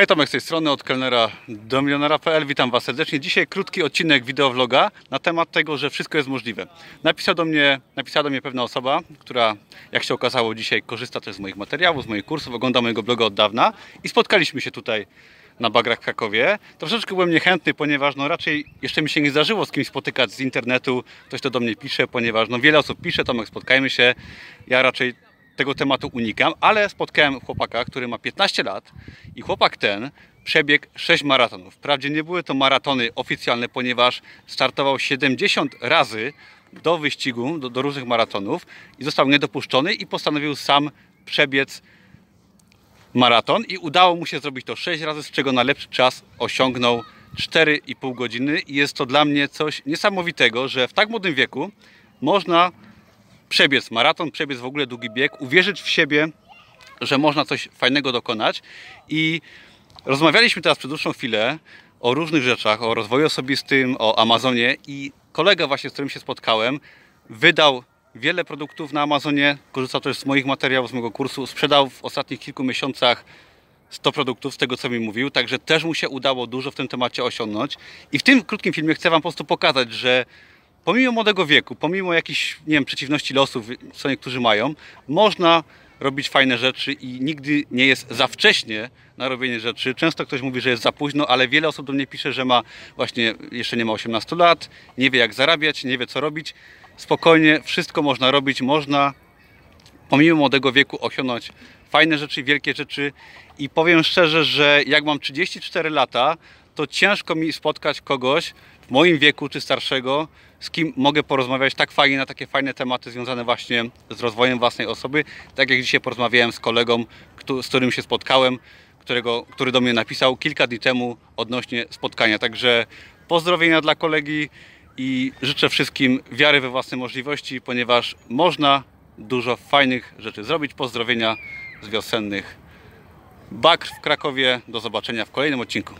Hej, Tomek z tej strony, od kelnera do milionera.pl. Witam Was serdecznie. Dzisiaj krótki odcinek wideovloga na temat tego, że wszystko jest możliwe. Napisał do mnie, napisała do mnie pewna osoba, która, jak się okazało, dzisiaj korzysta też z moich materiałów, z moich kursów, ogląda mojego bloga od dawna i spotkaliśmy się tutaj na Bagrach w Krakowie. Troszeczkę byłem niechętny, ponieważ no raczej jeszcze mi się nie zdarzyło z kimś spotykać z internetu. Ktoś to do mnie pisze, ponieważ no wiele osób pisze, Tomek, spotkajmy się. Ja raczej tego tematu unikam, ale spotkałem chłopaka, który ma 15 lat i chłopak ten przebiegł 6 maratonów. Wprawdzie nie były to maratony oficjalne, ponieważ startował 70 razy do wyścigu, do, do różnych maratonów i został niedopuszczony i postanowił sam przebiec maraton i udało mu się zrobić to 6 razy, z czego najlepszy czas osiągnął 4,5 godziny i jest to dla mnie coś niesamowitego, że w tak młodym wieku można przebiec maraton, przebiec w ogóle długi bieg, uwierzyć w siebie, że można coś fajnego dokonać i rozmawialiśmy teraz przez dłuższą chwilę o różnych rzeczach, o rozwoju osobistym, o Amazonie i kolega właśnie, z którym się spotkałem, wydał wiele produktów na Amazonie, korzystał też z moich materiałów, z mojego kursu, sprzedał w ostatnich kilku miesiącach 100 produktów z tego, co mi mówił, także też mu się udało dużo w tym temacie osiągnąć. I w tym krótkim filmie chcę Wam po prostu pokazać, że pomimo młodego wieku, pomimo jakichś, nie wiem, przeciwności losów, co niektórzy mają, można robić fajne rzeczy i nigdy nie jest za wcześnie na robienie rzeczy. Często ktoś mówi, że jest za późno, ale wiele osób do mnie pisze, że ma właśnie jeszcze nie ma 18 lat, nie wie jak zarabiać, nie wie co robić. Spokojnie, wszystko można robić, można pomimo młodego wieku osiągnąć fajne rzeczy, wielkie rzeczy i powiem szczerze, że jak mam 34 lata, to ciężko mi spotkać kogoś w moim wieku czy starszego, z kim mogę porozmawiać tak fajnie na takie fajne tematy związane właśnie z rozwojem własnej osoby. Tak jak dzisiaj porozmawiałem z kolegą, z którym się spotkałem, którego, który do mnie napisał kilka dni temu odnośnie spotkania. Także pozdrowienia dla kolegi i życzę wszystkim wiary we własne możliwości, ponieważ można dużo fajnych rzeczy zrobić. Pozdrowienia z wiosennych Bakr w Krakowie. Do zobaczenia w kolejnym odcinku.